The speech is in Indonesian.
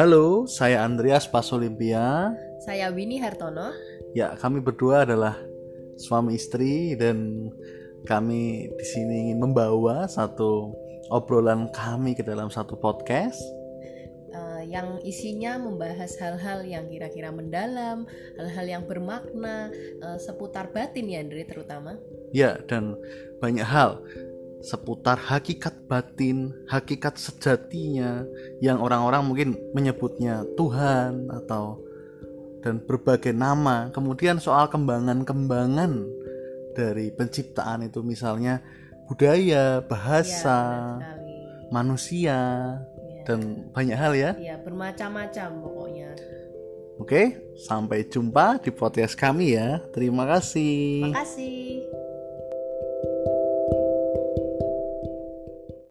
Halo, saya Andreas Pasolimpia. Saya Winnie Hartono. Ya, kami berdua adalah suami istri dan kami di sini ingin membawa satu obrolan kami ke dalam satu podcast uh, yang isinya membahas hal-hal yang kira-kira mendalam, hal-hal yang bermakna uh, seputar batin ya Andre terutama. Ya, dan banyak hal seputar hakikat batin, hakikat sejatinya yang orang-orang mungkin menyebutnya Tuhan atau dan berbagai nama. Kemudian soal kembangan-kembangan dari penciptaan itu misalnya budaya, bahasa, ya, manusia ya. dan banyak hal ya. Ya, bermacam-macam pokoknya. Oke, sampai jumpa di podcast kami ya. Terima kasih. Terima kasih.